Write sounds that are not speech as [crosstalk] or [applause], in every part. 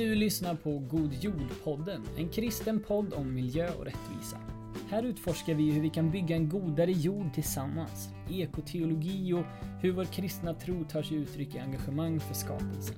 Du lyssnar på God Jord-podden, en kristen podd om miljö och rättvisa. Här utforskar vi hur vi kan bygga en godare jord tillsammans, ekoteologi och hur vår kristna tro tar sig uttryck i engagemang för skapelsen.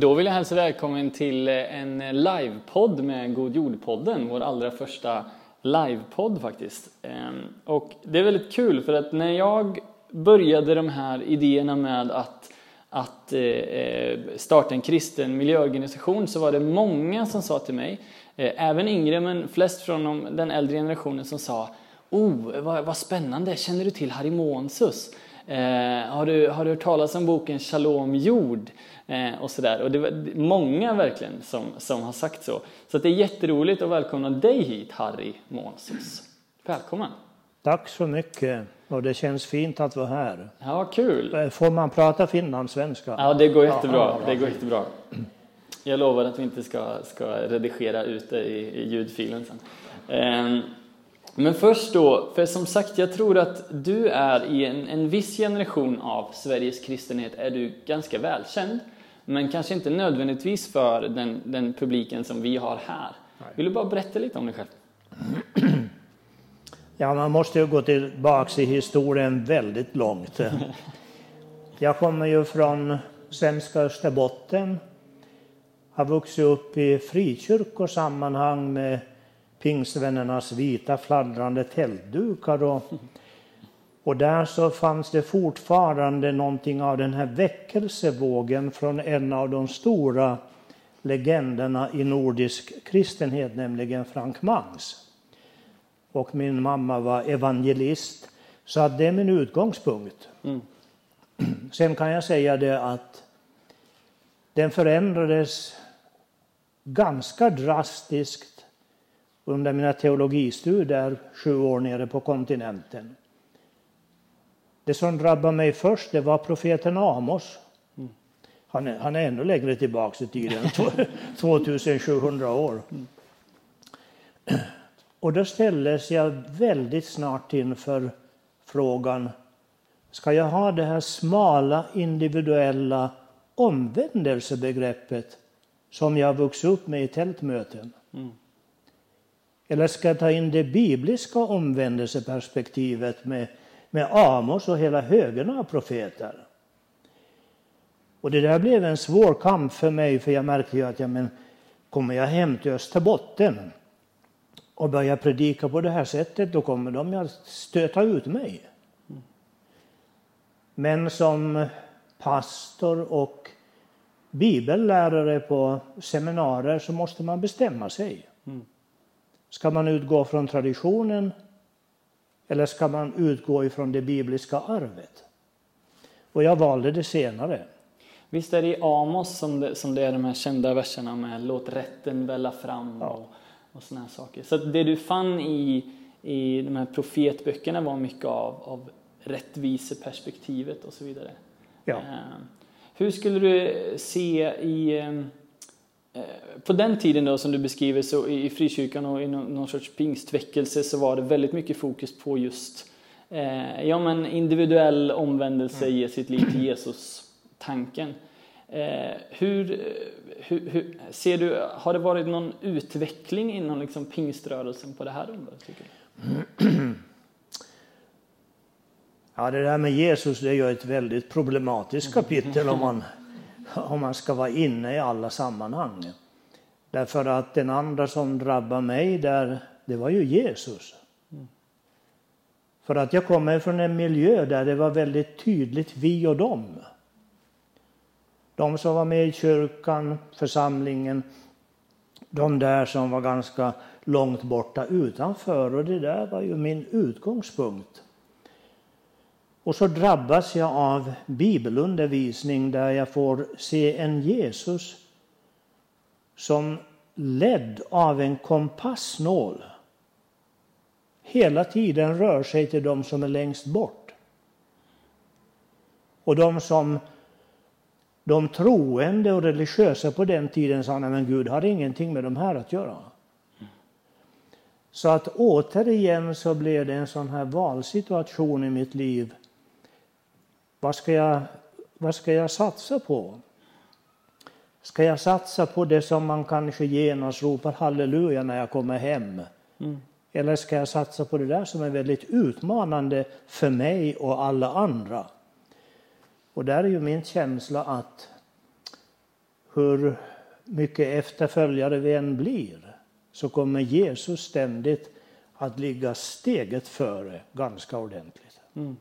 Då vill jag hälsa välkommen till eh, en livepodd med God Jord-podden, vår allra första livepodd faktiskt. Ehm, och det är väldigt kul för att när jag började de här idéerna med att, att eh, eh, starta en kristen miljöorganisation så var det många som sa till mig, även yngre men flest från den äldre generationen som sa Oh, vad, vad spännande, känner du till Harry Monsus? Eh, har, du, har du hört talas om boken Shalom jord? Eh, och sådär. Och det var många verkligen som, som har sagt så. Så det är jätteroligt att välkomna dig hit, Harry Månsus. Välkommen! Tack så mycket. Och det känns fint att vara här. Ja, kul! Eh, får man prata finlandssvenska? Ja, det går jättebra. Ja, det går jättebra. Jag lovar att vi inte ska, ska redigera ut det i, i ljudfilen sen. Eh, men först då, för som sagt, jag tror att du är i en, en viss generation av Sveriges kristenhet är du ganska välkänd. Men kanske inte nödvändigtvis för den, den publiken som vi har här. Nej. Vill du bara berätta lite om dig själv? Ja, man måste ju gå tillbaka i historien väldigt långt. [laughs] Jag kommer ju från svenska Österbotten. Har vuxit upp i frikyrkosammanhang med pingstvännernas vita fladdrande tältdukar och [laughs] och där så fanns det fortfarande någonting av den här väckelsevågen från en av de stora legenderna i nordisk kristenhet, nämligen Frank Mangs. Och min mamma var evangelist, så att det är min utgångspunkt. Mm. Sen kan jag säga det att den förändrades ganska drastiskt under mina teologistudier sju år nere på kontinenten. Det som drabbade mig först det var profeten Amos. Han är, han är ännu längre tillbaka i tiden, 2700 [laughs] år. Och då ställdes jag väldigt snart inför frågan, ska jag ha det här smala individuella omvändelsebegreppet som jag vuxit upp med i tältmöten? Mm. Eller ska jag ta in det bibliska omvändelseperspektivet med med Amos och hela högen av profeter. Och det där blev en svår kamp för mig, för jag märkte ju att ja, men, kommer jag hem till Österbotten och börjar predika på det här sättet, då kommer de att stöta ut mig. Men som pastor och bibellärare på seminarier så måste man bestämma sig. Mm. Ska man utgå från traditionen eller ska man utgå ifrån det bibliska arvet? Och jag valde det senare. Visst är det i Amos som det, som det är de här kända verserna med låt rätten välla fram och, och såna här saker. Så det du fann i, i de här profetböckerna var mycket av, av rättviseperspektivet och så vidare. Ja. Eh, hur skulle du se i eh, Eh, på den tiden då som du beskriver så i frikyrkan och i någon sorts pingstväckelse så var det väldigt mycket fokus på just eh, ja, men individuell omvändelse, mm. ge sitt liv till Jesus-tanken. Eh, hur, hur, hur, ser du, har det varit någon utveckling inom liksom pingströrelsen på det här området? Tycker du? [clears throat] Ja, det där med Jesus det är ju ett väldigt problematiskt [laughs] kapitel om man om man ska vara inne i alla sammanhang. Därför att den andra som drabbade mig där, det var ju Jesus. För att jag kommer från en miljö där det var väldigt tydligt vi och dem. De som var med i kyrkan, församlingen, de där som var ganska långt borta utanför. Och det där var ju min utgångspunkt. Och så drabbas jag av bibelundervisning där jag får se en Jesus som ledd av en kompassnål hela tiden rör sig till de som är längst bort. Och de som de troende och religiösa på den tiden sa nej men Gud har ingenting med de här att göra. Så att återigen så blev det en sån här valsituation i mitt liv. Vad ska jag, vad ska jag satsa på? Ska jag satsa på det som man kanske genast ropar halleluja när jag kommer hem? Mm. Eller ska jag satsa på det där som är väldigt utmanande för mig och alla andra? Och där är ju min känsla att hur mycket efterföljare vi än blir så kommer Jesus ständigt att ligga steget före ganska ordentligt. Mm.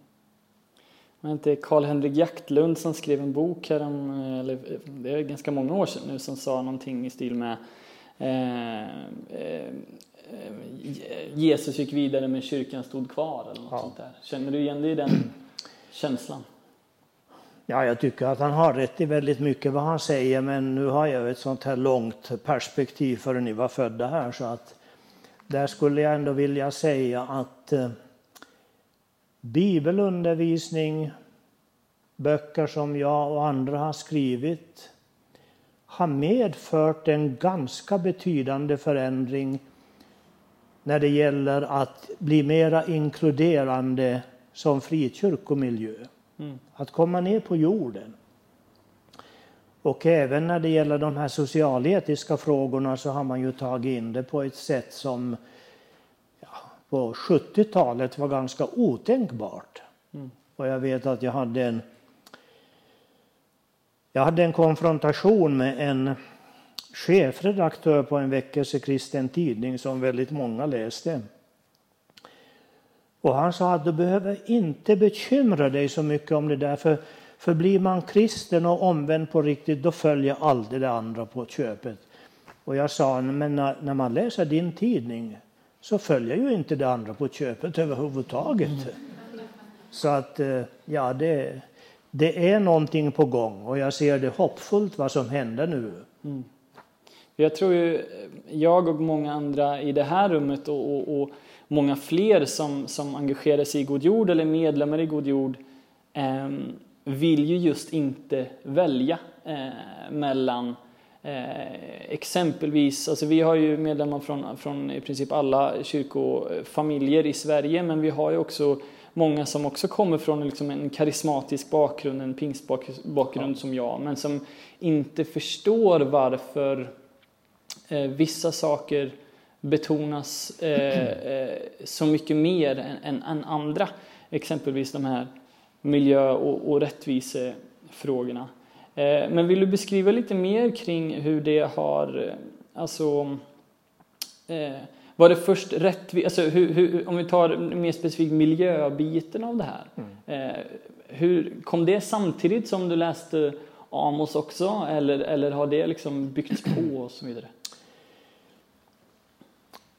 Men inte Karl-Henrik Jaktlund som skrev en bok här om, eller det är ganska många år sedan nu, som sa någonting i stil med eh, eh, Jesus gick vidare men kyrkan stod kvar eller något ja. sånt där. Känner du igen dig i den känslan? Ja, jag tycker att han har rätt i väldigt mycket vad han säger, men nu har jag ett sånt här långt perspektiv förrän ni var födda här, så att där skulle jag ändå vilja säga att eh, bibelundervisning, böcker som jag och andra har skrivit, har medfört en ganska betydande förändring när det gäller att bli mera inkluderande som frikyrkomiljö. Mm. Att komma ner på jorden. Och även när det gäller de här socialetiska frågorna så har man ju tagit in det på ett sätt som på 70-talet var ganska otänkbart. Mm. Och jag vet att jag hade en jag hade en konfrontation med en chefredaktör på en väckelsekristen tidning som väldigt många läste. Och han sa att du behöver inte bekymra dig så mycket om det där. För, för blir man kristen och omvänd på riktigt då följer aldrig det andra på köpet. Och jag sa, men när, när man läser din tidning så följer ju inte det andra på köpet överhuvudtaget. Mm. Så att eh, ja, det, det är någonting på gång och jag ser det hoppfullt vad som händer nu. Mm. Jag tror ju, jag och många andra i det här rummet och, och, och många fler som, som engagerar sig i God Jord eller medlemmar i God Jord eh, vill ju just inte välja eh, mellan eh, exempelvis, alltså vi har ju medlemmar från, från i princip alla kyrkofamiljer i Sverige men vi har ju också många som också kommer från liksom en karismatisk bakgrund, en pingstbakgrund ja. som jag men som inte förstår varför eh, vissa saker betonas eh, eh, så mycket mer än, än, än, andra. Exempelvis de här miljö och, och rättvisefrågorna. Eh, men vill du beskriva lite mer kring hur det har, eh, alltså eh, var det först rättvist, alltså hur, hur, om vi tar mer specifikt miljöbiten av det här. Mm. Hur, kom det samtidigt som du läste Amos också eller, eller har det liksom byggts på och så vidare?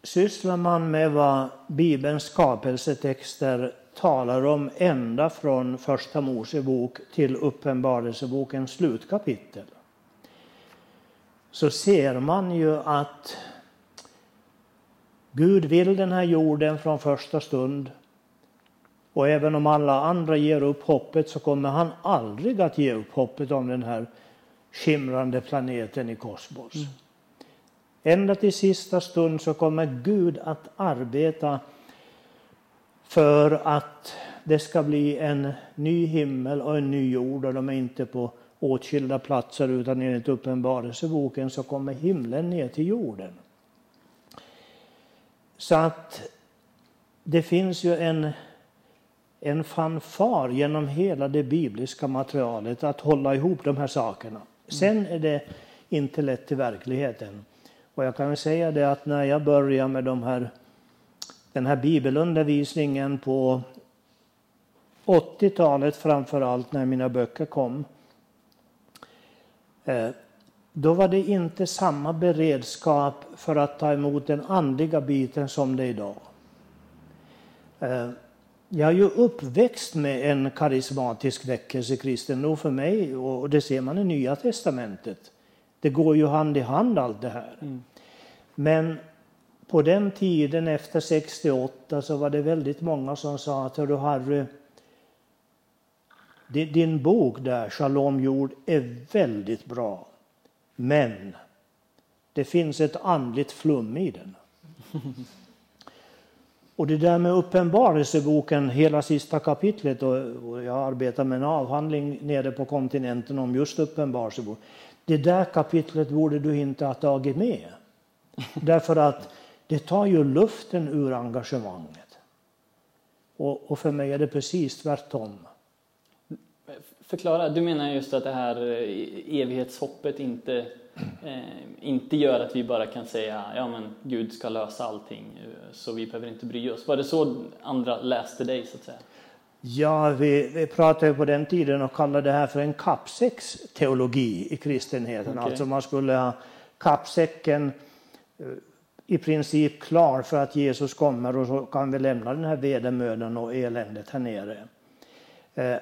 sysslar man med vad Bibelns skapelsetexter talar om ända från Första Mosebok till Uppenbarelsebokens slutkapitel så ser man ju att Gud vill den här jorden från första stund. Och även om alla andra ger upp hoppet så kommer han aldrig att ge upp hoppet om den här skimrande planeten i kosmos. Mm. Ända till sista stund så kommer Gud att arbeta för att det ska bli en ny himmel och en ny jord och de är inte på åtskilda platser utan enligt Uppenbarelseboken så kommer himlen ner till jorden. Så att det finns ju en, en fanfar genom hela det bibliska materialet att hålla ihop de här sakerna. Sen är det inte lätt till verkligheten. Och jag kan säga det att när jag började med de här, den här bibelundervisningen på 80-talet framför allt när mina böcker kom. Eh, då var det inte samma beredskap för att ta emot den andliga biten som det är idag. Eh, jag är ju uppväxt med en karismatisk väckelsekristen, nog för mig, och det ser man i Nya Testamentet. Det går ju hand i hand allt det här. Mm. Men på den tiden efter 68 så var det väldigt många som sa att du Harry, din bok där, Shalom jord, är väldigt bra. Men det finns ett andligt flum i den. Och det där med Uppenbarelseboken, hela sista kapitlet, och jag arbetar med en avhandling nere på kontinenten om just Uppenbarelseboken. Det där kapitlet borde du inte ha tagit med. Därför att det tar ju luften ur engagemanget. Och, och för mig är det precis tvärtom. Förklara, du menar just att det här eh, evighetshoppet inte, eh, inte gör att vi bara kan säga ja men Gud ska lösa allting eh, så vi behöver inte bry oss. Var det så andra läste dig så att säga? Ja, vi, vi pratade på den tiden och kallade det här för en kappsäcksteologi i kristenheten. Okay. Alltså man skulle ha kappsäcken eh, i princip klar för att Jesus kommer och så kan vi lämna den här vedermödan och eländet här nere. Eh,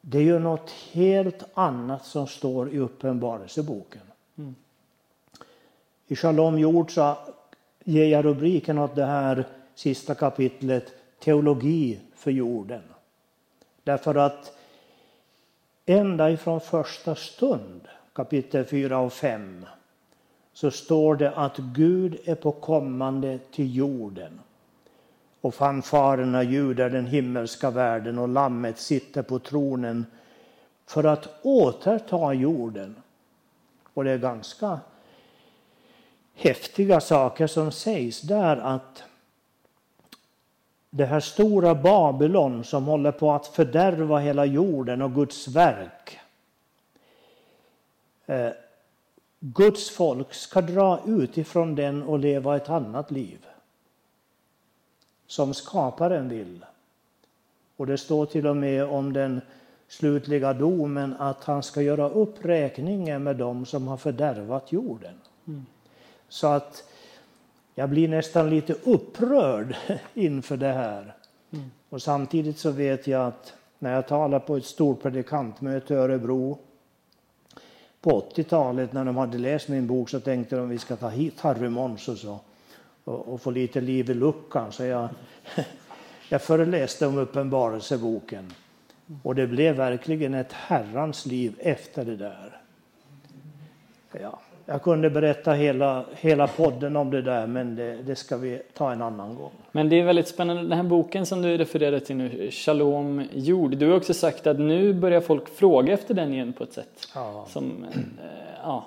det är ju något helt annat som står i Uppenbarelseboken. Mm. I Shalom jord så ger jag rubriken åt det här sista kapitlet Teologi för jorden. Därför att ända ifrån första stund, kapitel 4 och 5, så står det att Gud är på kommande till jorden och fanfarerna ljudar den himmelska världen och lammet sitter på tronen för att återta jorden. Och det är ganska häftiga saker som sägs där att det här stora Babylon som håller på att fördärva hela jorden och Guds verk. Eh, Guds folk ska dra utifrån den och leva ett annat liv som skaparen vill. Och det står till och med om den slutliga domen att han ska göra upp räkningen med dem som har fördärvat jorden. Mm. Så att jag blir nästan lite upprörd [laughs] inför det här. Mm. Och samtidigt så vet jag att när jag talar på ett stort predikantmöte i Örebro på 80-talet när de hade läst min bok så tänkte de att vi ska ta hit Harry Måns och så och, och få lite liv i luckan. Så jag, [laughs] jag föreläste om Uppenbarelseboken. Och det blev verkligen ett herrans liv efter det där. Ja, jag kunde berätta hela, hela podden om det där, men det, det, ska vi ta en annan gång. Men det är väldigt spännande, den här boken som du refererar till nu, Shalom jord. Du har också sagt att nu börjar folk fråga efter den igen på ett sätt. Ja. Som, eh, ja,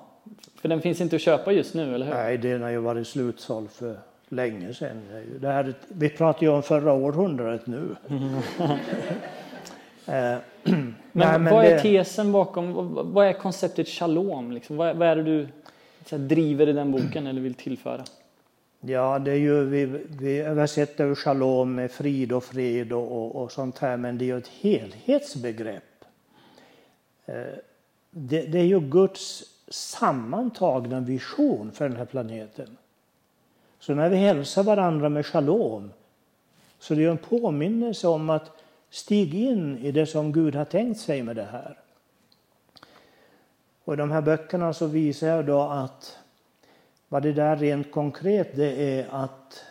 för den finns inte att köpa just nu, eller hur? Nej, den har ju varit slutsåld för länge sedan. Det här, vi pratar ju om förra århundradet nu. [laughs] Eh, [clears throat] men, Nej, men vad är tesen bakom, vad är konceptet shalom? Liksom? Vad, vad är det du här, driver i den boken eller vill tillföra? Ja, det är ju, vi, vi översätter shalom med frid och fred och, och, och sånt här, men det är ju ett helhetsbegrepp. Eh, det, det är ju Guds sammantagna vision för den här planeten. Så när vi hälsar varandra med shalom så det är en påminnelse om att stig in i det som Gud har tänkt sig med det här. Och I de här böckerna så visar jag då att vad det där rent konkret det är att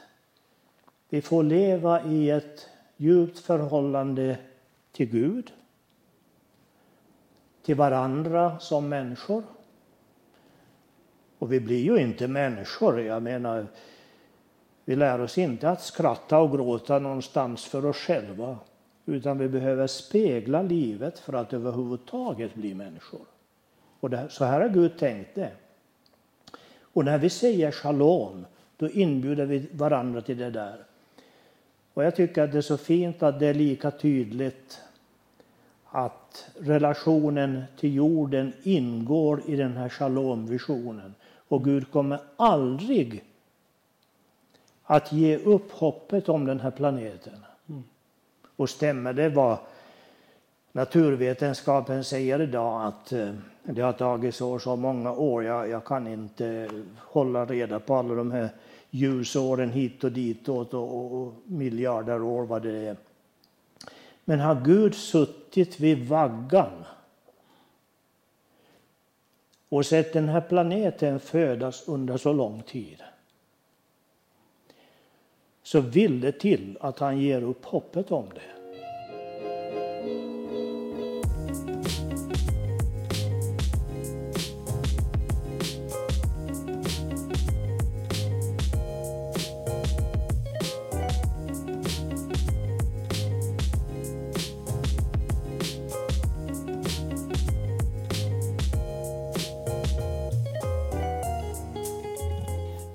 vi får leva i ett djupt förhållande till Gud, till varandra som människor. Och vi blir ju inte människor. Jag menar, vi lär oss inte att skratta och gråta någonstans för oss själva utan vi behöver spegla livet för att överhuvudtaget bli människor. Och det, så här har Gud tänkt det. Och när vi säger shalom, då inbjuder vi varandra till det där. Och jag tycker att det är så fint att det är lika tydligt att relationen till jorden ingår i den här shalom-visionen. Och Gud kommer aldrig att ge upp hoppet om den här planeten. Och stämmer det vad naturvetenskapen säger idag att eh, det har tagit så, så många år. Jag, jag kan inte hålla reda på alla de här ljusåren hit och ditåt och, och, och miljarder år vad det är. Men har Gud suttit vid vaggan och sett den här planeten födas under så lång tid så vill det till att han ger upp hoppet om det.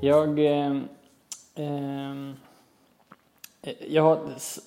Jag eh, eh jag har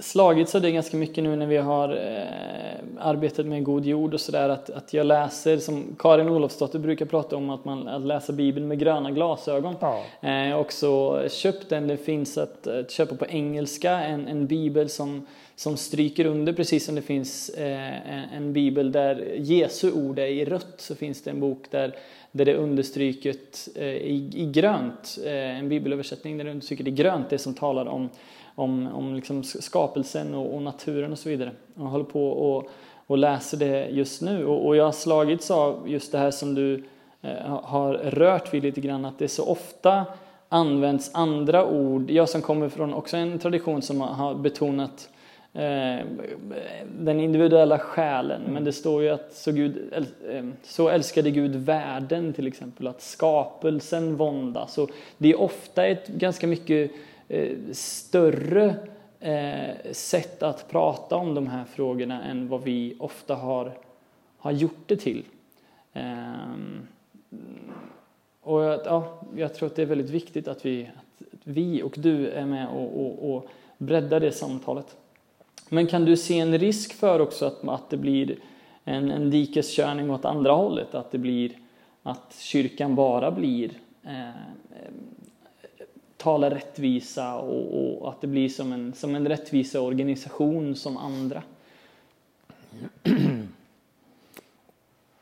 slagits av det ganska mycket nu när vi har eh, arbetat med God jord och sådär att, att jag läser, som Karin Olofsdotter brukar prata om, att man att läsa Bibeln med gröna glasögon. Ja. Eh, också köpt den, det finns att, att köpa på engelska, en, en bibel som som stryker under, precis som det finns eh, en bibel där Jesu ord är i rött, så finns det en bok där, där det är understryket eh, i, i grönt, eh, en bibelöversättning där det är understryket i grönt, det som talar om, om, om liksom skapelsen och, och naturen och så vidare. Jag håller på och, och läser det just nu och, och jag har slagits av just det här som du har rört vid lite grann, att det så ofta används andra ord. Jag som kommer från också en tradition som har betonat Eh, den individuella själen. Men det står ju att så, Gud, eh, så älskade Gud världen till exempel, att skapelsen våndas. Så det är ofta ett ganska mycket eh, Eh, större eh, sätt att prata om de här frågorna än vad vi ofta har, har gjort det till. Ehm, och ja, jag tror att det är väldigt viktigt att vi, att vi och du är med och, och, och breddar det samtalet. Men kan du se en risk för också att, att det blir en, en dikeskörning åt andra hållet? Att det blir att kyrkan bara blir eh, talar rättvisa och, och, att det blir som en, som en rättvisa organisation som andra?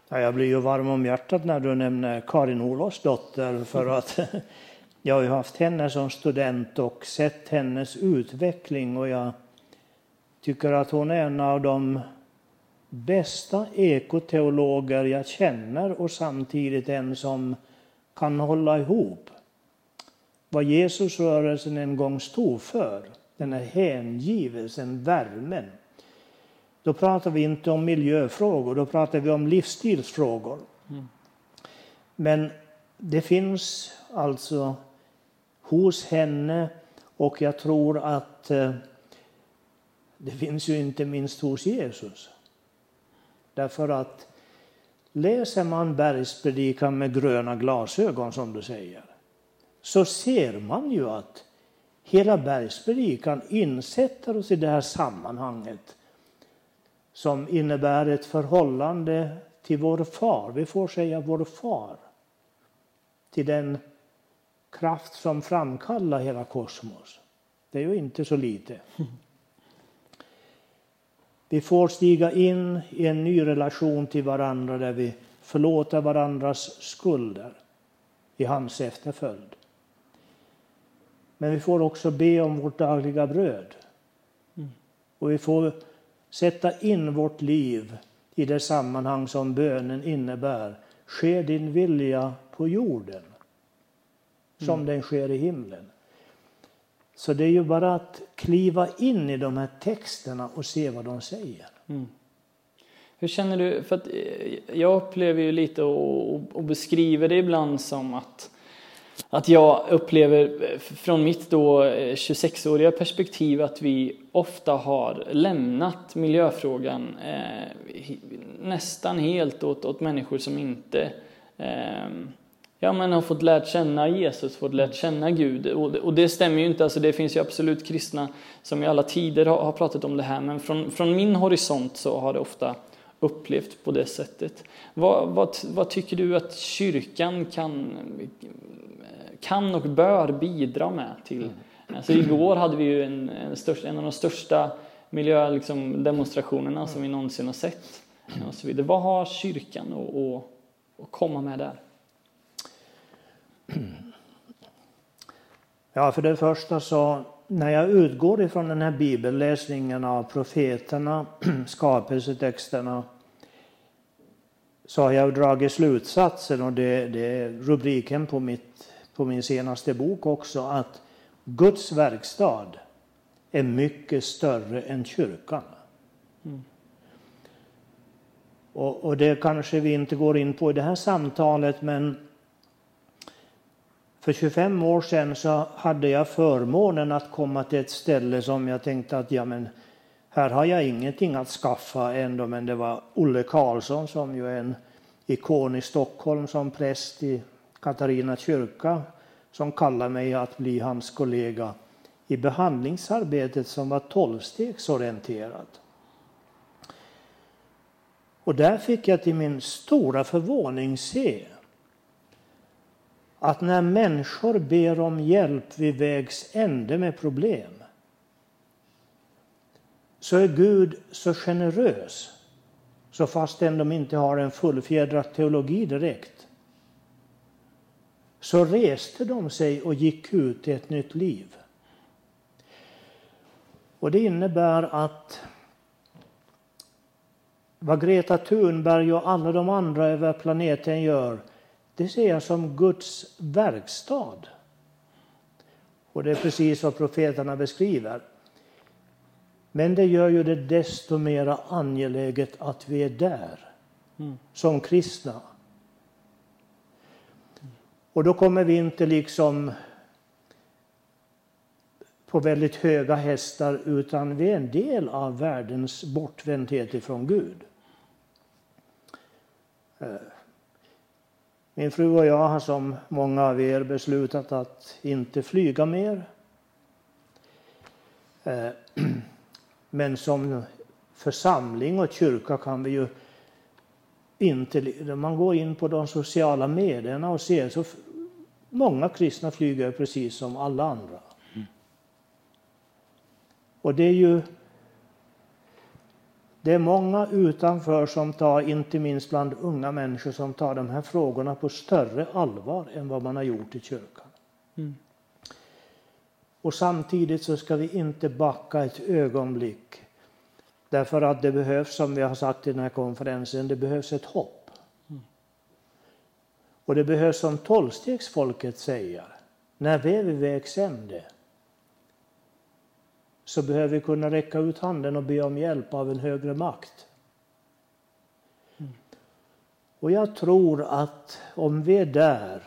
Ja, jag blir ju varm om hjärtat när du nämner Karin Olofsdotter för att [laughs] jag har ju haft henne som student och sett hennes utveckling och jag tycker att hon är en av de bästa ekoteologer jag känner och samtidigt en som kan hålla ihop vad Jesusrörelsen en gång stod för, den här hängivelsen, värmen. Då pratar vi inte om miljöfrågor, då pratar vi om livsstilsfrågor. Mm. Men det finns alltså hos henne och jag tror att eh, det finns ju inte minst hos Jesus. Därför att läser man bergspredikan med gröna glasögon som du säger så ser man ju att hela bergspredikan insätter oss i det här sammanhanget som innebär ett förhållande till vår far. Vi får säga vår far. Till den kraft som framkallar hela kosmos. Det är ju inte så lite. Vi får stiga in i en ny relation till varandra där vi förlåter varandras skulder i hans efterföljd. Men vi får också be om vårt dagliga bröd. Och vi får sätta in vårt liv i det sammanhang som bönen innebär. Sker din vilja på jorden som mm. den sker i himlen. Så det är ju bara att kliva in i de här texterna och se vad de säger. Mm. Hur känner du? För att eh, jag upplever ju lite och, och beskriver det ibland som att att jag upplever eh, från mitt då eh, 26-åriga perspektiv att vi ofta har lämnat miljöfrågan eh, nästan helt åt, åt människor som inte eh, ja, men har fått lärt känna Jesus, fått lärt känna Gud. Och det, och det stämmer ju inte, alltså det finns ju absolut kristna som i alla tider har, har pratat om det här, men från, från, min horisont så har det ofta upplevt på det sättet. Vad, vad, vad tycker du att kyrkan kan, kan och bör bidra med till? Alltså igår hade vi ju en, en, största, en av de största miljödemonstrationerna liksom, som vi någonsin har sett. Och så vidare. Vad har kyrkan att komma med där? [clears throat] Ja, för det första så när jag utgår ifrån den här bibelläsningen av profeterna, [clears throat] skapelsetexterna, så har jag dragit slutsatsen, och det, det är rubriken på, mitt, på min senaste bok också, att Guds verkstad är mycket större än kyrkan. Mm. Och, och det kanske vi inte går in på i det här samtalet, men för 25 år sedan så hade jag förmånen att komma till ett ställe som jag tänkte att ja, men här har jag ingenting att skaffa ändå, men det var Olle Karlsson som ju är en ikon i Stockholm som präst i Katarina kyrka som kallade mig att bli hans kollega i behandlingsarbetet som var tolvstegsorienterat. Och där fick jag till min stora förvåning se att när människor ber om hjälp vid vägs ände med problem så är Gud så generös så fastän de inte har en fullfjädrad teologi direkt så reste de sig och gick ut i ett nytt liv. Och det innebär att vad Greta Thunberg och alla de andra över planeten gör, det ser jag som Guds verkstad. Och det är precis vad profeterna beskriver. Men det gör ju det desto mer angeläget att vi är där mm. som kristna. Och då kommer vi inte liksom på väldigt höga hästar utan vi är en del av världens bortvändhet ifrån Gud. Eh, min fru och jag har som många av er beslutat att inte flyga mer. Eh, [clears throat] men som församling och kyrka kan vi ju när man går in på de sociala medierna och ser så många kristna flyger precis som alla andra. Mm. Och det är ju det är många utanför som tar, inte minst bland unga människor, som tar de här frågorna på större allvar än vad man har gjort i kyrkan. Mm. Och samtidigt så ska vi inte backa ett ögonblick. Därför att det behövs, som vi har sagt i den här konferensen, det behövs ett hopp. Mm. Och det behövs som tolvstegsfolket säger, när vi är vid vägs ände så behöver vi kunna räcka ut handen och be om hjälp av en högre makt. Mm. Och jag tror att om vi är där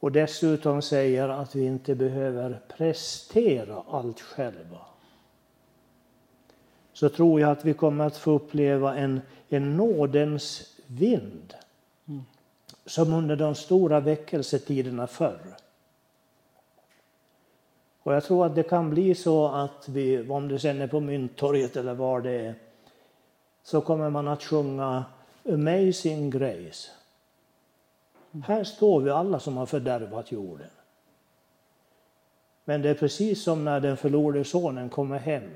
och dessutom säger att vi inte behöver prestera allt själva så tror jag att vi kommer att få uppleva en, en nådens vind mm. som under de stora väckelsetiderna förr. Och jag tror att det kan bli så att vi, om det sen är på Mynttorget eller var det är, så kommer man att sjunga Amazing Grace. Här står vi alla som har fördärvat jorden. Men det är precis som när den förlorade sonen kommer hem.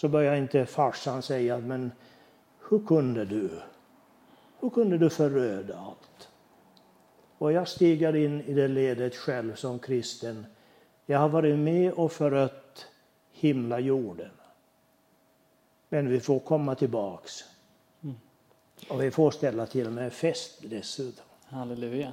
Så börjar inte farsan säga, men hur kunde du? Hur kunde du föröda allt? Och jag stiger in i det ledet själv som kristen. Jag har varit med och förött himla-jorden. Men vi får komma tillbaks. Mm. Och vi får ställa till med fest dessutom. Halleluja.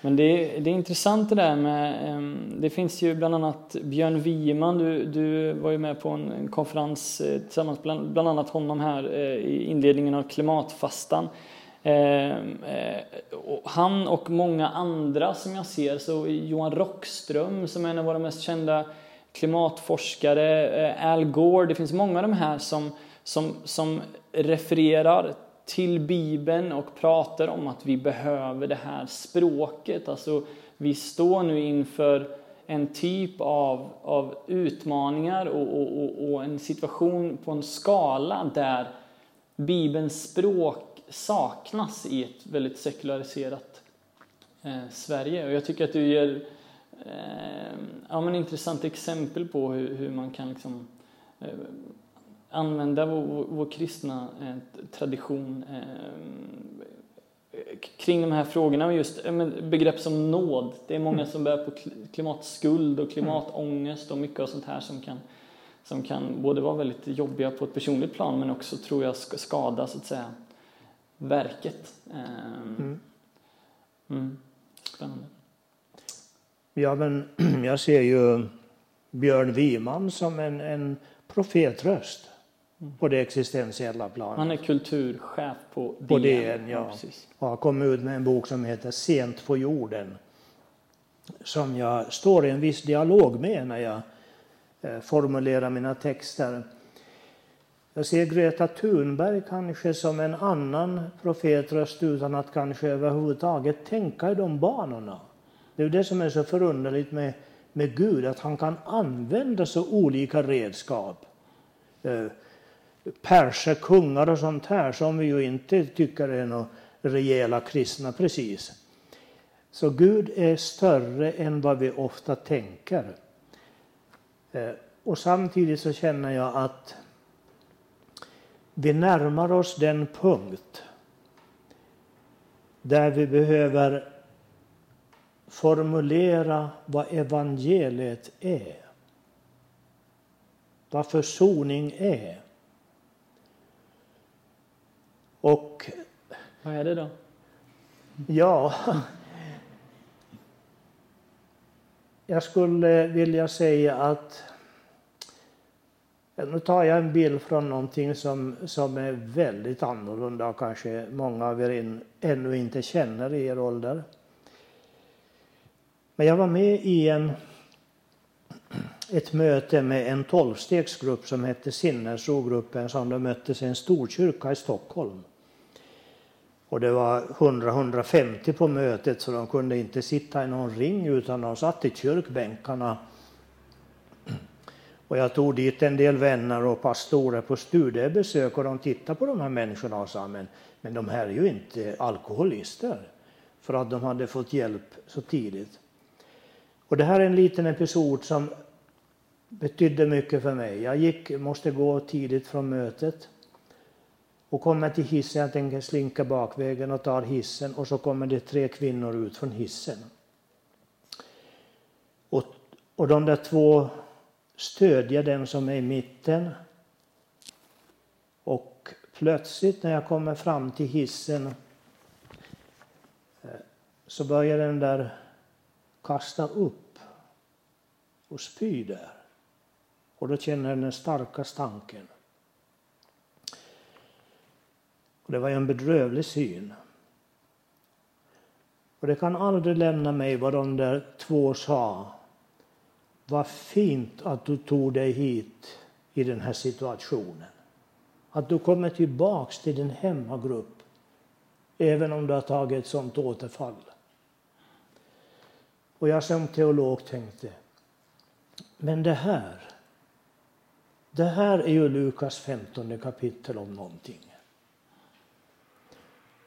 Men det är, det är intressant det där med, det finns ju bland annat Björn Wieman, du, du var ju med på en konferens eh, tillsammans bland, bland annat honom här eh, i inledningen av klimatfastan. Eh, han och många andra som jag ser, så Johan Rockström som är en av våra mest kända klimatforskare, eh, Al Gore, det finns många av de här som, som, som refererar till Bibeln och pratar om att vi behöver det här språket. Alltså, vi står nu inför en typ av, av utmaningar och, och, och, en situation på en skala där Bibelns språk saknas i ett väldigt sekulariserat eh, Sverige. Och jag tycker att du ger eh, ja, men intressant exempel på hur, hur man kan liksom, eh, använda vår, vår kristna eh, tradition eh, kring de här frågorna. Just begrepp som nåd. Det är många mm. som bär på klimatskuld och klimatångest och mycket av sånt här som kan, som kan både vara väldigt jobbiga på ett personligt plan men också tror jag skada så att säga verket. Ehm, mm. Mm. Spännande. Ja, men [clears throat] jag ser ju Björn Wiman som en, en profetröst mm. På det existentiella planet. Han är kulturchef på DN. På DN, ja. ja och har kommit ut med en bok som heter Sent på jorden. Som jag står i en viss dialog med när jag eh, formulerar mina texter. Jag ser Greta Thunberg kanske som en annan profetröst utan att kanske överhuvudtaget tänka i de banorna. Det är det som är så förunderligt med, med Gud, att han kan använda så olika redskap. Eh, perser, kungar och sånt här som vi ju inte tycker är några rejäla kristna precis. Så Gud är större än vad vi ofta tänker. Eh, och samtidigt så känner jag att vi närmar oss den punkt där vi behöver formulera vad evangeliet är. Vad försoning är. Och... Vad är det då? Ja... Jag skulle vilja säga att nu tar jag en bild från någonting som, som är väldigt annorlunda och kanske många av er in, ännu inte känner i er ålder. Men jag var med i en, ett möte med en tolvstegsgrupp som hette Sinnesrogruppen som de möttes i en storkyrka i Stockholm. Och det var 100-150 på mötet så de kunde inte sitta i någon ring utan de satt i kyrkbänkarna och jag tog dit en del vänner och pastorer på studiebesök och de tittade på de här människorna och sa men, men de här är ju inte alkoholister för att de hade fått hjälp så tidigt. Och det här är en liten episod som betydde mycket för mig. Jag gick, måste gå tidigt från mötet och kommer till hissen. Jag tänker slinka bakvägen och tar hissen och så kommer det tre kvinnor ut från hissen. Och, och de där två stödjer den som är i mitten. Och plötsligt när jag kommer fram till hissen eh, så börjar den där kasta upp och spy där. Och då känner jag den starka stanken. Och det var en bedrövlig syn. Och det kan aldrig lämna mig vad de där två sa vad fint att du tog dig hit i den här situationen. Att du kommer tillbaks till din hemmagrupp även om du har tagit ett sånt återfall. Och jag som teolog tänkte, men det här, det här är ju Lukas 15 kapitel om någonting.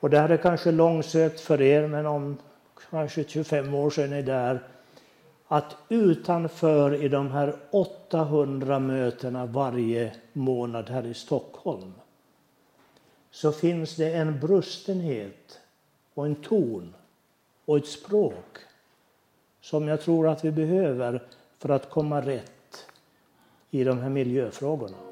Och det här är kanske långsökt för er, men om kanske 25 år sedan är där att utanför i de här 800 mötena varje månad här i Stockholm så finns det en brustenhet och en ton och ett språk som jag tror att vi behöver för att komma rätt i de här miljöfrågorna.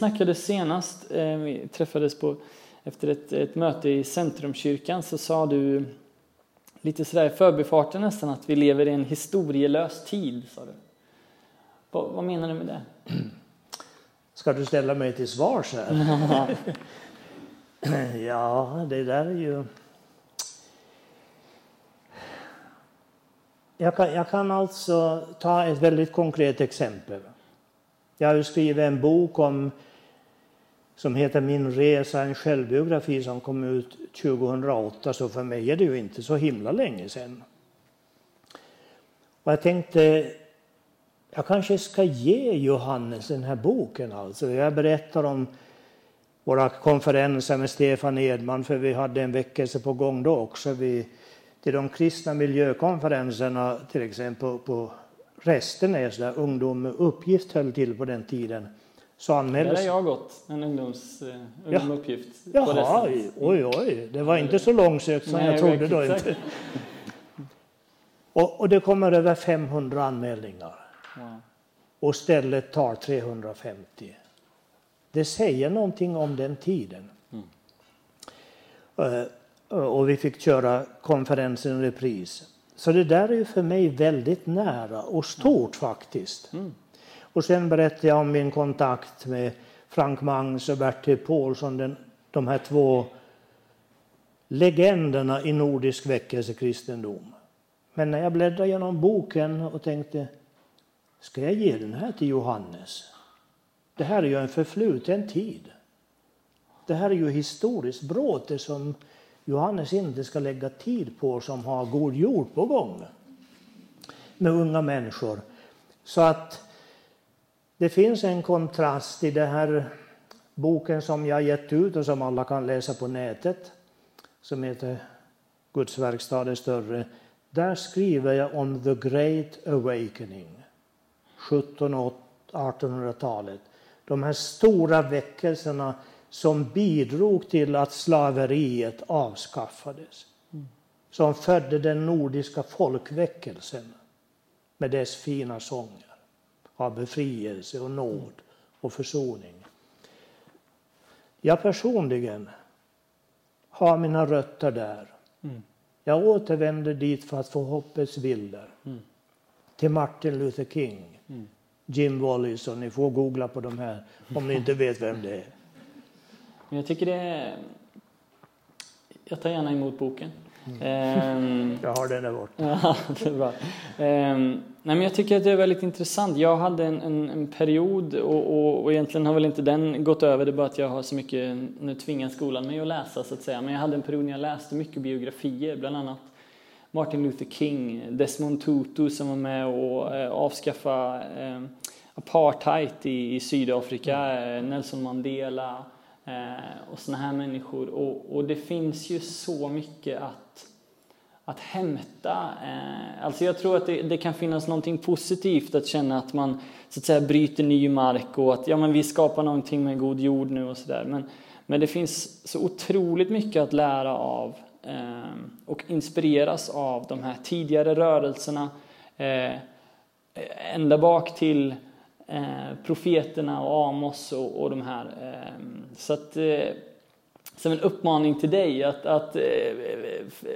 Snackade senast, eh, vi träffades på, efter ett, ett möte i Centrumkyrkan, så sa du lite sådär i förbifarten nästan att vi lever i en historielös tid. Sa du. Vad, vad menar du med det? [clears throat] Ska du ställa mig till svars här? [laughs] [clears throat] ja, det där är ju... Jag kan, jag kan alltså ta ett väldigt konkret exempel. Jag har skrivit en bok om, som heter Min resa, en självbiografi som kom ut 2008, så för mig är det ju inte så himla länge sedan. Och jag tänkte, jag kanske ska ge Johannes den här boken. Alltså. Jag berättar om våra konferenser med Stefan Edman, för vi hade en väckelse på gång då också. Vi, till de kristna miljökonferenserna, till exempel på Restenäs där ungdom med uppgift höll till på den tiden. Så anmäldes... Där har jag gått, en ungdoms, uh, ungdomsuppgift. Ja. Jaha, oj, oj, det var inte så långsökt som Nej, jag trodde då. Inte. [laughs] Och, och, det kommer över 500 anmälningar. Wow. Och stället tar 350. Det säger någonting om den tiden. Mm. Uh, och vi fick köra konferensen i repris. Så det där är ju för mig väldigt nära och stort faktiskt. Mm. Och sen berättade jag om min kontakt med Frank Mangs och Bertil Paulsson, den, de här två legenderna i nordisk väckelsekristendom. Men när jag bläddrade genom boken och tänkte, ska jag ge den här till Johannes? Det här är ju en förfluten tid. Det här är ju historiskt bråte som Johannes inte ska lägga tid på som har god jord på gång med unga människor. Så att det finns en kontrast i den här boken som jag gett ut och som alla kan läsa på nätet som heter Guds verkstad är större. Där skriver jag om the great awakening, 1700 och 1800-talet. De här stora väckelserna som bidrog till att slaveriet avskaffades. Som födde den nordiska folkväckelsen med dess fina sånger av befrielse och nåd och försoning. Jag personligen har mina rötter där. Mm. Jag återvänder dit för att få hoppets bilder. Mm. Till Martin Luther King, Mm. Jim Wallis och ni får googla på de här om ni inte vet vem det är. Men jag tycker det är... Jag tar gärna emot boken. Mm. Jag har den där borta. [laughs] Ja, det är bra. Ehm, nej, men jag tycker att det är väldigt intressant. Jag hade en, en, en period och, och, och egentligen har väl inte den gått över, det är bara att jag har så mycket, nu tvingar skolan mig att läsa så att säga, men jag hade en period när jag läste mycket biografier, bland annat Martin Luther King, Desmond Tutu som var med och eh, avskaffa eh, apartheid i, i Sydafrika, eh, Nelson Mandela Eh, och såna här människor. Och, och det finns ju så mycket att att hämta. Eh, alltså jag tror att det, det, kan finnas någonting positivt att känna att man så att säga bryter ny mark och att ja, men vi skapar någonting med god jord nu och sådär. Men, men det finns så otroligt mycket att lära av eh, och inspireras av de här tidigare rörelserna. Eh, ända bak till eh, profeterna och Amos och, och de här. Eh, så att eh, som en uppmaning till dig att, att eh,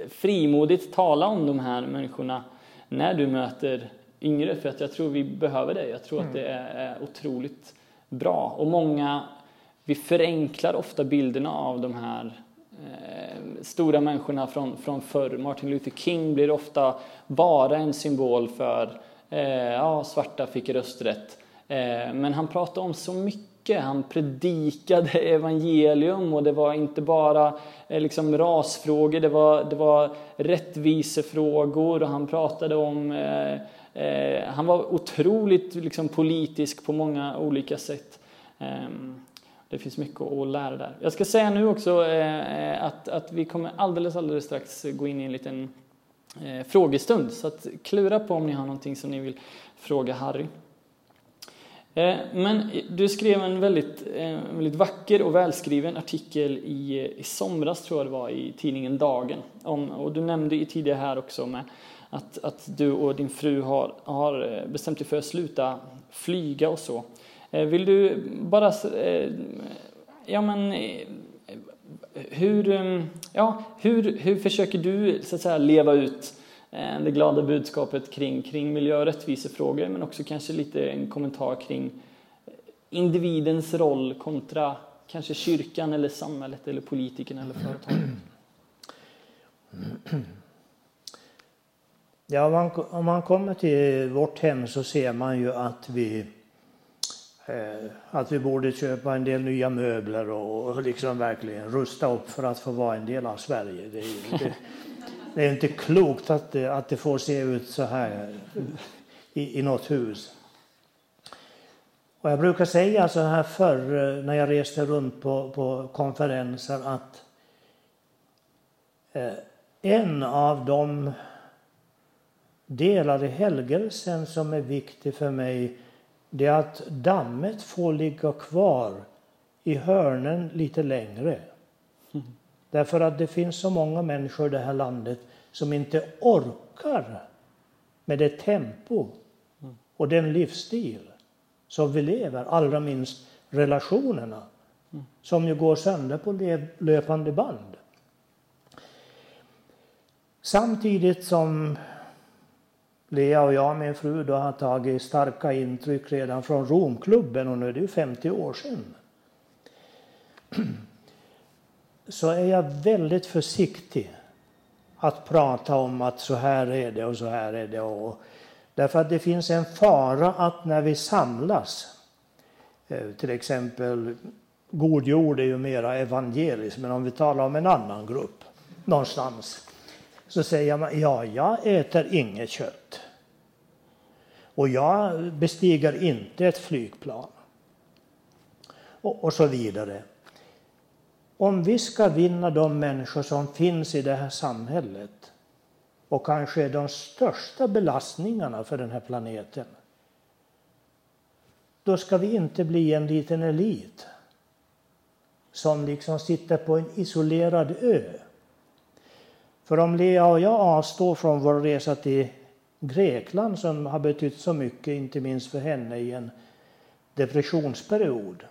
frimodigt tala om de här människorna när du möter yngre, för att jag tror vi behöver det. Jag tror mm. att det är otroligt bra. Och många, vi förenklar ofta bilderna av de här eh, stora människorna från, från förr. Martin Luther King blir ofta bara en symbol för eh, ja, svarta fick rösträtt. Eh, men han pratade om så mycket han predikade evangelium och det var inte bara eh, liksom rasfrågor, det var, det var rättvisefrågor och han pratade om eh, eh, han var otroligt liksom, politisk på många olika sätt. Eh, det finns mycket att lära där. Jag ska säga nu också eh, eh, att, att vi kommer alldeles, alldeles strax gå in i en liten eh, frågestund. Så att klura på om ni har någonting som ni vill fråga Harry. Eh, men du skrev en väldigt, eh, väldigt vacker och välskriven artikel i, i somras, tror jag det var, i tidningen Dagen. Om, och du nämnde ju tidigare här också med att, att du och din fru har, har eh, bestämt dig för att sluta flyga och så. Vill du bara... Ja, men... Hur, ja, hur, hur försöker du så att säga, leva ut det glada budskapet kring, kring miljö och rättvisefrågor men också kanske lite en kommentar kring individens roll kontra kanske kyrkan eller samhället eller politikerna eller företaget. [clears throat] Ja, om man, om man kommer till vårt hem så ser man ju att vi eh, att vi borde köpa en del nya möbler och, och liksom verkligen rusta upp för att få vara en del av Sverige. Det det, [laughs] det är inte klokt att det, att det får se ut så här i, i något hus. Och jag brukar säga så här förr eh, när jag reste runt på, på konferenser att eh, en av de delar i helgelsen som är viktig för mig det är att dammet får ligga kvar i hörnen lite längre. Därför att det finns så många människor i det här landet som inte orkar med det tempo och den livsstil som vi lever, allra minst relationerna som ju går sönder på löpande band. Samtidigt som Lea och jag, min fru, då har tagit starka intryck redan från Romklubben och nu är det ju 50 år sedan. Så är jag väldigt försiktig att prata om att så här är det och så här är det. Och, därför att det finns en fara att när vi samlas, eh, till exempel God jord är ju mera evangeliskt, men om vi talar om en annan grupp någonstans så säger man ja, jag äter inget kött. Och jag bestiger inte ett flygplan. Och, och så vidare. Om vi ska vinna de människor som finns i det här samhället och kanske är de största belastningarna för den här planeten. Då ska vi inte bli en liten elit som liksom sitter på en isolerad ö. För om Lea och jag avstår från vår resa till Grekland som har betytt så mycket, inte minst för henne i en depressionsperiod.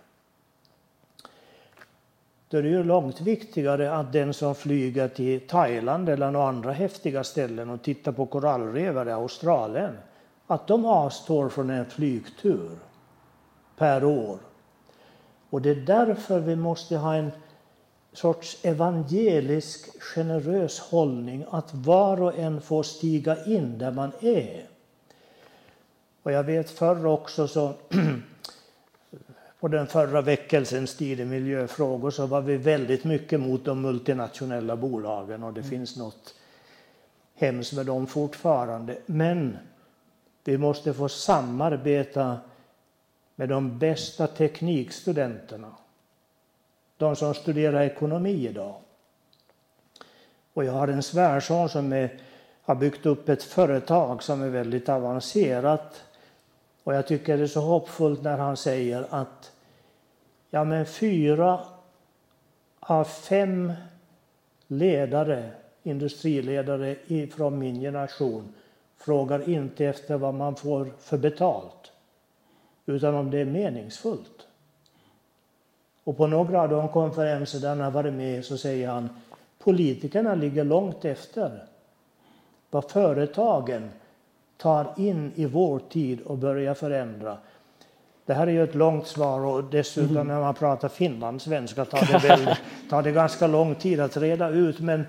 Då är det ju långt viktigare att den som flyger till Thailand eller några andra häftiga ställen och tittar på korallrevar i Australien, att de avstår från en flygtur per år. Och det är därför vi måste ha en sorts evangelisk generös hållning att var och en får stiga in där man är. Och jag vet förr också så [clears throat] på den förra väckelsens tid i miljöfrågor så var vi väldigt mycket mot de multinationella bolagen och det mm. finns något hemskt med dem fortfarande. Men vi måste få samarbeta med de bästa teknikstudenterna de som studerar ekonomi idag. Och jag har en svärson som är, har byggt upp ett företag som är väldigt avancerat. Och jag tycker det är så hoppfullt när han säger att ja, men fyra av fem ledare, industriledare från min generation frågar inte efter vad man får för betalt, utan om det är meningsfullt. Och på några av de konferenser där han har varit med så säger han politikerna ligger långt efter vad företagen tar in i vår tid och börjar förändra. Det här är ju ett långt svar och dessutom mm. när man pratar finlandssvenska tar det, [laughs] väl, tar det ganska lång tid att reda ut. Men,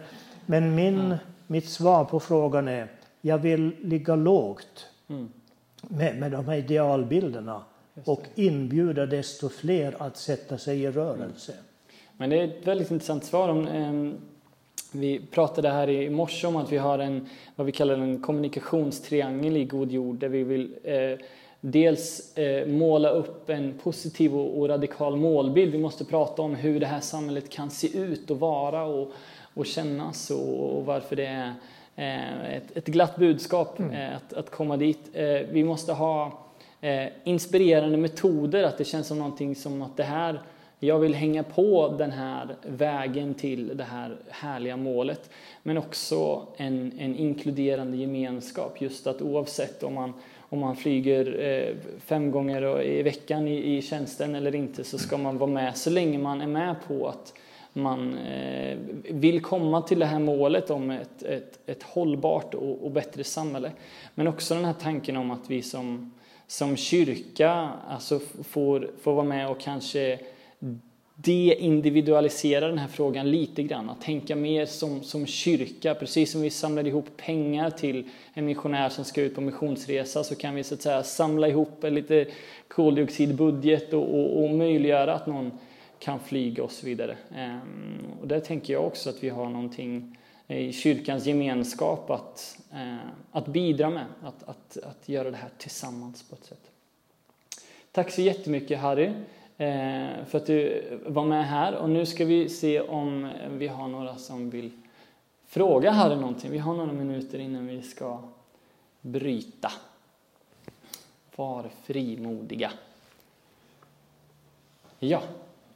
men min, mm. mitt svar på frågan är jag vill ligga lågt mm. med, med de här idealbilderna och inbjuda desto fler att sätta sig i rörelse. Mm. Men det är ett väldigt intressant svar. Om, eh, vi pratade här i morse om att vi har en, vad vi kallar en kommunikationstriangel i God jord där vi vill eh, dels eh, måla upp en positiv och, och, radikal målbild. Vi måste prata om hur det här samhället kan se ut och vara och, och kännas och, och varför det är eh, ett, ett glatt budskap mm. Eh, att, att komma dit. Vi måste ha inspirerande metoder, att det känns som någonting som att det här, jag vill hänga på den här vägen till det här härliga målet. Men också en, en inkluderande gemenskap, just att oavsett om man om man flyger eh, fem gånger i veckan i, i tjänsten eller inte så ska man vara med så länge man är med på att man eh, vill komma till det här målet om ett, ett, ett hållbart och, och, bättre samhälle. Men också den här tanken om att vi som, som kyrka alltså får, får vara med och kanske deindividualisera den här frågan lite grann. Att tänka mer som, som kyrka. Precis som vi samlade ihop pengar till en missionär som ska ut på missionsresa så kan vi så att säga samla ihop en lite koldioxidbudget och, och, och möjliggöra att någon kan flyga och så vidare. Ehm, och där tänker jag också att vi har någonting i kyrkans gemenskap att, eh, att bidra med, att, att, att göra det här tillsammans på ett sätt. Tack så jättemycket Harry Eh, för att du var med här och nu ska vi se om vi har några som vill fråga Harry någonting. Vi har några minuter innan vi ska bryta. Var frimodiga. Ja,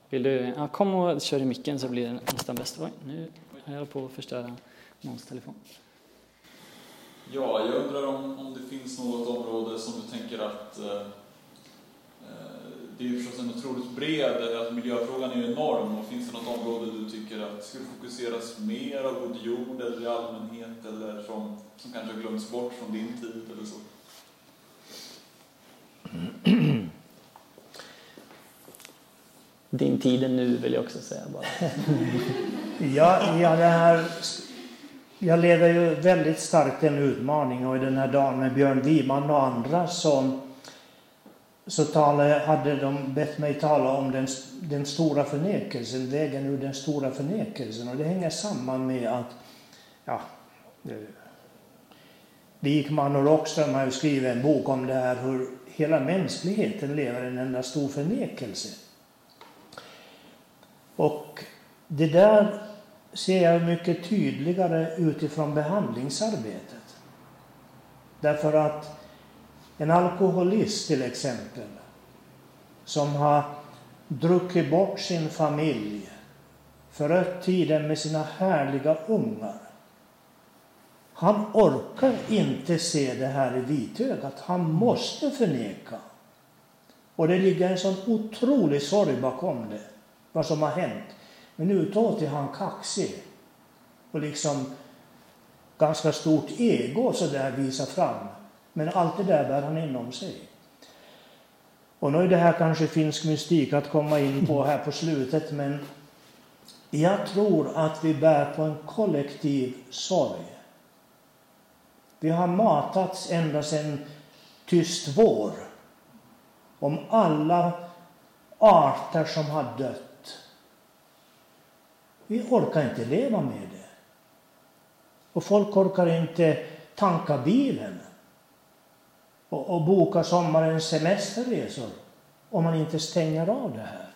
vill du? Ja, kom och kör i micken så blir det nästan bäst. Oj, nu jag på att förstöra någons telefon. Ja, jag undrar om, om det finns något område som du tänker att eh det är ju förstås en otroligt bred, alltså miljöfrågan är ju enorm och finns det något område du tycker att ska fokuseras mer av god jord eller i allmänhet eller som, som kanske har glömts bort från din tid eller så? [clears throat] Din tid är nu vill jag också säga bara. [laughs] ja, ja, det här, jag lever ju väldigt starkt en utmaning och i den här dagen med Björn Wiman och andra så, så talade, hade de bett mig tala om den, den stora förnekelsen, vägen ur den stora förnekelsen. Och det hänger samman med att ja, Wikman och Rockström har ju skrivit en bok om det här hur hela mänskligheten lever i en enda stor förnekelse. Och det där ser jag mycket tydligare utifrån behandlingsarbetet. Därför att en alkoholist till exempel, som har druckit bort sin familj, förött tiden med sina härliga ungar. Han orkar inte se det här i vitögat. Han måste förneka. Och det ligger en sån otrolig sorg bakom det vad som har hänt. Men utåt är han kaxig och liksom ganska stort ego så där visar fram. Men allt det där bär han inom sig. Och nu är det här kanske finsk mystik att komma in på här på slutet, men jag tror att vi bär på en kollektiv sorg. Vi har matats ända sedan tyst vår om alla arter som har dött vi orkar inte leva med det. Och folk orkar inte tanka bilen och, och boka sommarens semesterresor om man inte stänger av det här.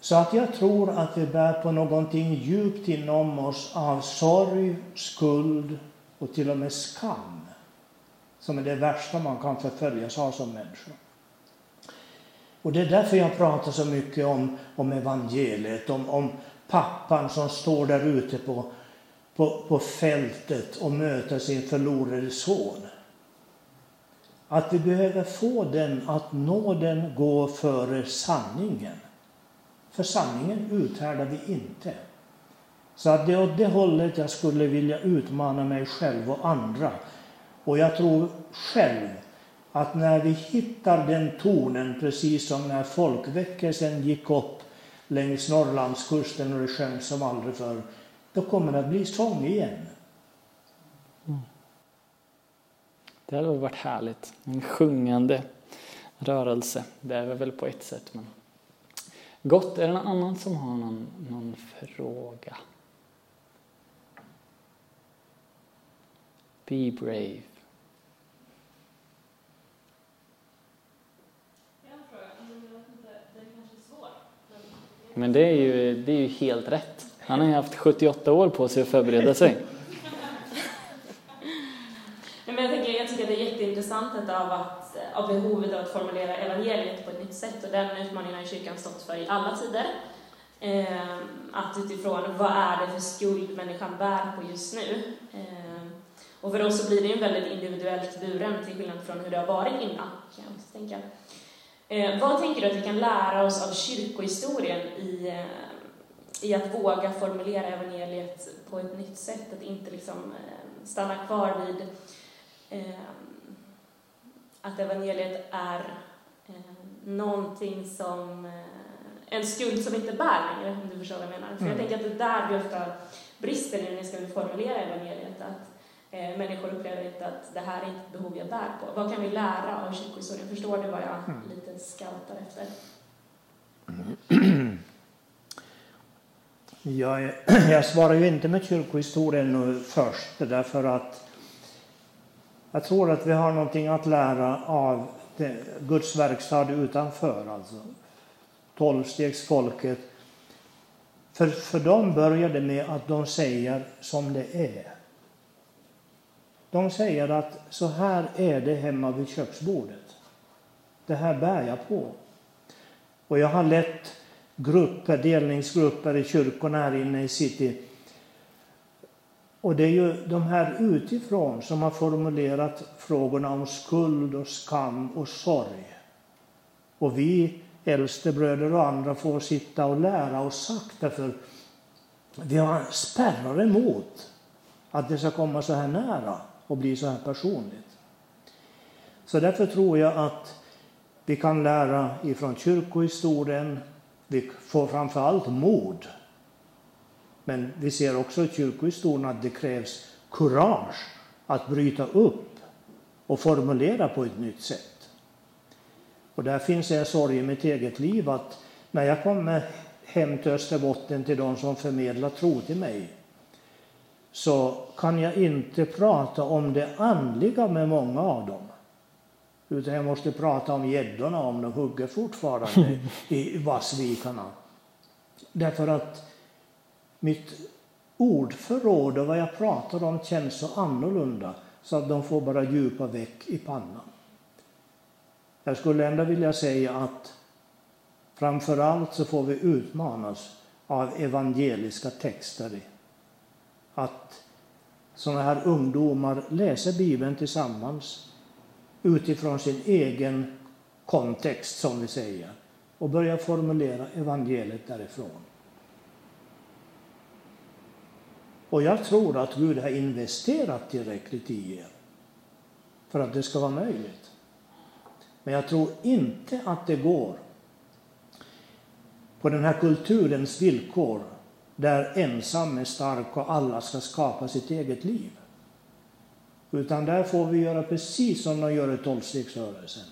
Så att jag tror att vi bär på någonting djupt inom oss av sorg, skuld och till och med skam. Som är det värsta man kan förföljas av som människa. Och det är därför jag pratar så mycket om, om evangeliet, om, om pappan som står där ute på, på, på fältet och möter sin förlorade son. Att vi behöver få den, att nåden går före sanningen. För sanningen uthärdar vi inte. Så att det är åt det hållet jag skulle vilja utmana mig själv och andra. Och jag tror själv att när vi hittar den tonen, precis som när folkväckelsen gick upp längs Norrlandskusten och det sjöngs som aldrig förr, då kommer det att bli sång igen. Mm. Det hade varit härligt. En sjungande rörelse. Det är väl på ett sätt. Men... Gott. Är det någon annan som har någon, någon fråga? Be brave. Men det är ju, det är ju helt rätt. Han har ju haft 78 år på sig att förbereda sig. Men jag, tänker, jag tycker att det är jätteintressant av, att, eh, av behovet av att formulera evangeliet på ett nytt sätt. Och den utmaningen har kyrkan stått för i alla tider. Eh, att utifrån vad är det för skuld människan bär på just nu. Eh, och för oss så blir det ju väldigt individuellt buren till skillnad från hur det har varit innan. Kan jag också tänka. Eh, vad tänker du att vi kan lära oss av kyrkohistorien i, eh, i att våga formulera evangeliet på ett nytt sätt? Att inte liksom eh, stanna kvar vid eh, att evangeliet är eh, någonting som eh, en skuld som inte bär längre, om du förstår vad jag menar. För jag mm. tänker att det är där vi ofta brister när vi ska formulera evangeliet. Att eh, människor upplever inte att det här är inte ett behov jag bär på. Vad kan vi lära av kyrkohistorien? Förstår du vad jag mm. lite scoutar efter? [clears throat] Jag, [clears throat] jag svarar ju inte med kyrkohistorien nu först därför att jag tror att vi har någonting att lära av det, Guds verkstad utanför, alltså tolvstegsfolket. För, för de började med att de säger som det är. De säger att så här är det hemma vid köksbordet. Det här bär jag på. Och jag har lett grupper, delningsgrupper i kyrkorna här inne i city. Och det är ju de här utifrån som har formulerat frågorna om skuld och skam och sorg. Och vi äldstebröder och andra får sitta och lära oss sakta för vi har spärrar emot att det ska komma så här nära och bli så här personligt. Så därför tror jag att vi kan lära ifrån kyrkohistorien. Vi får framför allt mod. Men vi ser också i kyrkohistorien att det krävs kurage att bryta upp och formulera på ett nytt sätt. Och där finns en sorg i mitt eget liv att när jag kommer hem till Österbotten till de som förmedlar tro till mig så kan jag inte prata om det andliga med många av dem. Utan jag måste prata om gäddorna om de hugger fortfarande [laughs] i vassvikarna. Därför att mitt ordförråd och vad jag pratar om känns så annorlunda så att de får bara djupa väck i pannan. Jag skulle ändå vilja säga att framför allt så får vi utmanas av evangeliska texter. Att sådana här ungdomar läser Bibeln tillsammans utifrån sin egen kontext, som vi säger, och börja formulera evangeliet därifrån. Och jag tror att Gud har investerat tillräckligt i er för att det ska vara möjligt. Men jag tror inte att det går på den här kulturens villkor där ensam är stark och alla ska skapa sitt eget liv. Utan där får vi göra precis som de gör i tolvstegsrörelsen.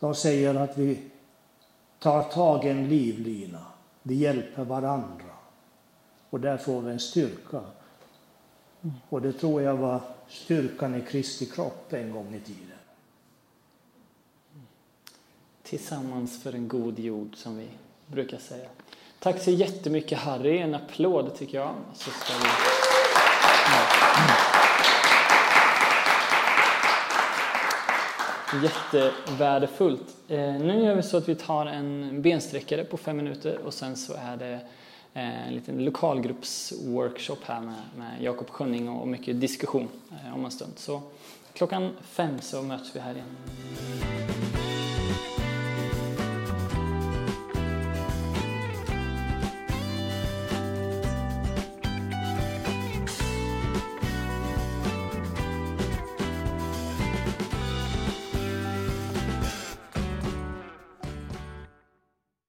De säger att vi tar tag i en livlina, vi hjälper varandra. Och där får vi en styrka. Och det tror jag var styrkan i Kristi kropp en gång i tiden. Tillsammans för en god jord, som vi brukar säga. Tack så jättemycket Harry, en applåd tycker jag. Jättevärdefullt. Eh, nu gör vi så att vi tar en bensträckare på fem minuter och sen så är det eh, en liten lokalgruppsworkshop här med, med Jakob Schönning och mycket diskussion eh, om en stund. Så klockan fem så möts vi här igen.